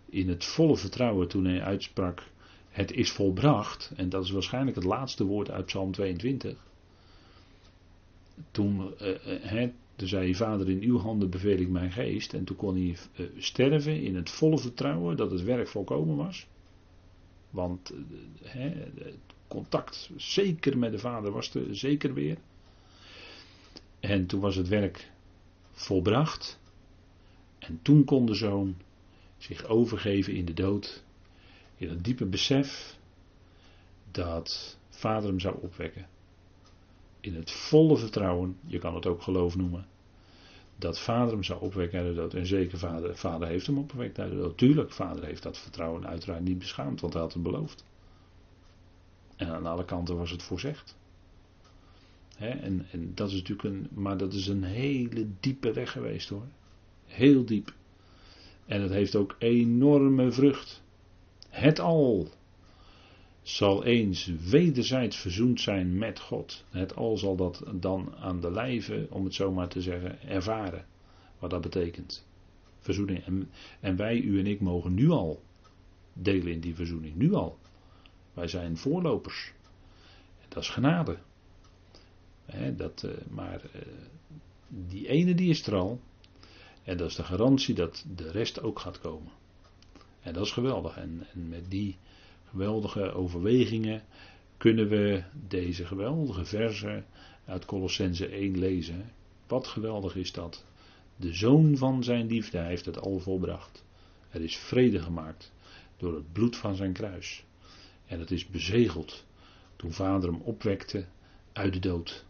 in het volle vertrouwen toen hij uitsprak het is volbracht, en dat is waarschijnlijk het laatste woord uit Psalm 22. Toen, uh, zei je vader in uw handen beveel ik mijn geest. En toen kon hij uh, sterven in het volle vertrouwen dat het werk volkomen was. Want uh, het contact zeker met de vader was er zeker weer. En toen was het werk volbracht. En toen kon de zoon zich overgeven in de dood in het diepe besef dat vader hem zou opwekken. In het volle vertrouwen, je kan het ook geloof noemen, dat vader hem zou opwekken uit de dood. En zeker vader, vader heeft hem opgewekt uit de dood. Tuurlijk, vader heeft dat vertrouwen uiteraard niet beschaamd, want hij had het beloofd. En aan alle kanten was het voorzegd. en, en dat is natuurlijk een, maar dat is een hele diepe weg geweest hoor. Heel diep. En het heeft ook enorme vrucht. Het al zal eens wederzijds verzoend zijn met God. Het al zal dat dan aan de lijve, om het zo maar te zeggen, ervaren. Wat dat betekent. Verzoening. En, en wij, u en ik, mogen nu al delen in die verzoening. Nu al. Wij zijn voorlopers. Dat is genade. dat, uh, maar uh, die ene die is er al. En dat is de garantie dat de rest ook gaat komen. En dat is geweldig. En, en met die geweldige overwegingen kunnen we deze geweldige verse uit Colossense 1 lezen. Wat geweldig is dat. De zoon van zijn liefde heeft het al volbracht. Er is vrede gemaakt door het bloed van zijn kruis. En het is bezegeld toen vader hem opwekte uit de dood.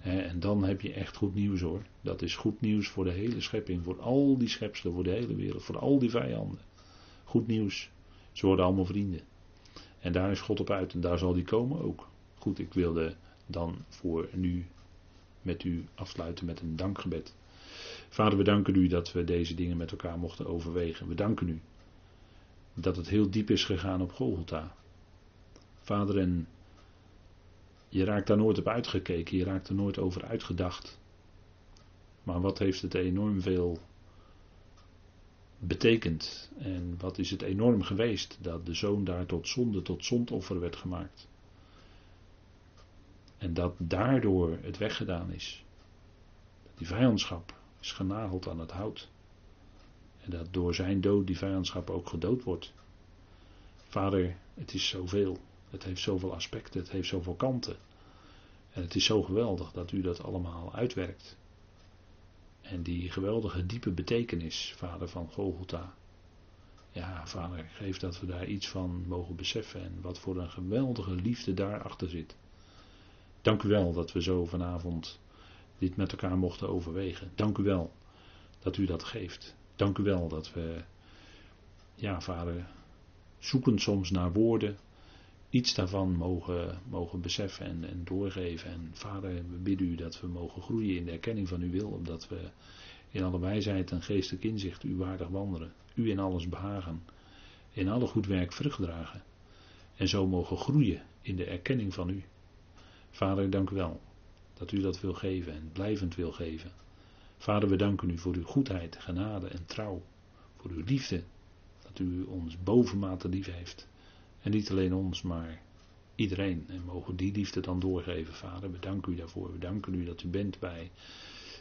En dan heb je echt goed nieuws hoor. Dat is goed nieuws voor de hele schepping, voor al die schepselen, voor de hele wereld, voor al die vijanden. Goed nieuws. Ze worden allemaal vrienden. En daar is God op uit en daar zal die komen ook. Goed, ik wilde dan voor nu met u afsluiten met een dankgebed. Vader, we danken u dat we deze dingen met elkaar mochten overwegen. We danken u dat het heel diep is gegaan op Golgotha. Vader, en je raakt daar nooit op uitgekeken, je raakt er nooit over uitgedacht. Maar wat heeft het enorm veel betekend en wat is het enorm geweest dat de zoon daar tot zonde, tot zondoffer werd gemaakt. En dat daardoor het weggedaan is. Dat die vijandschap is genageld aan het hout. En dat door zijn dood die vijandschap ook gedood wordt. Vader, het is zoveel. Het heeft zoveel aspecten, het heeft zoveel kanten. En het is zo geweldig dat u dat allemaal uitwerkt. En die geweldige diepe betekenis, vader van Golgotha. Ja, vader, geef dat we daar iets van mogen beseffen en wat voor een geweldige liefde daarachter zit. Dank u wel dat we zo vanavond dit met elkaar mochten overwegen. Dank u wel dat u dat geeft. Dank u wel dat we, ja vader, zoeken soms naar woorden, iets daarvan mogen, mogen beseffen en, en doorgeven. En vader, we bidden u dat we mogen groeien in de erkenning van uw wil, omdat we in alle wijsheid en geestelijk inzicht u waardig wandelen, u in alles behagen, in alle goed werk vrucht dragen. En zo mogen groeien in de erkenning van u. Vader, dank u wel dat u dat wil geven en blijvend wil geven. Vader, we danken u voor uw goedheid, genade en trouw, voor uw liefde, dat u ons bovenmate lief heeft. En niet alleen ons, maar iedereen. En mogen die liefde dan doorgeven, Vader. We danken u daarvoor. We danken u dat u bent bij.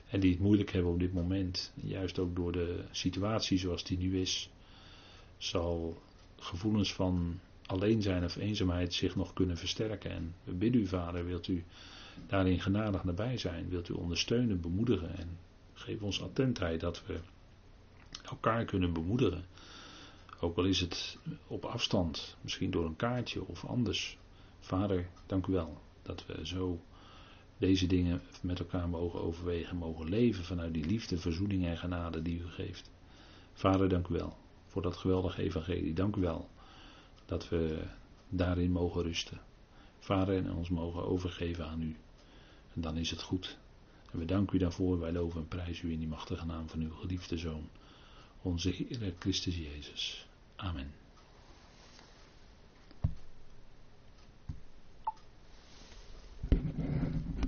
En die het moeilijk hebben op dit moment. Juist ook door de situatie zoals die nu is. Zal gevoelens van alleen zijn of eenzaamheid zich nog kunnen versterken. En we bidden u, Vader, wilt u daarin genadig nabij zijn. Wilt u ondersteunen, bemoedigen. En geef ons attentheid dat we elkaar kunnen bemoedigen. Ook al is het op afstand, misschien door een kaartje of anders. Vader, dank u wel dat we zo deze dingen met elkaar mogen overwegen, mogen leven vanuit die liefde, verzoening en genade die u geeft. Vader, dank u wel voor dat geweldige evangelie. Dank u wel dat we daarin mogen rusten. Vader, en ons mogen overgeven aan u. En dan is het goed. En we danken u daarvoor. Wij loven en prijzen u in die machtige naam van uw geliefde Zoon, onze Heer Christus Jezus. Amen.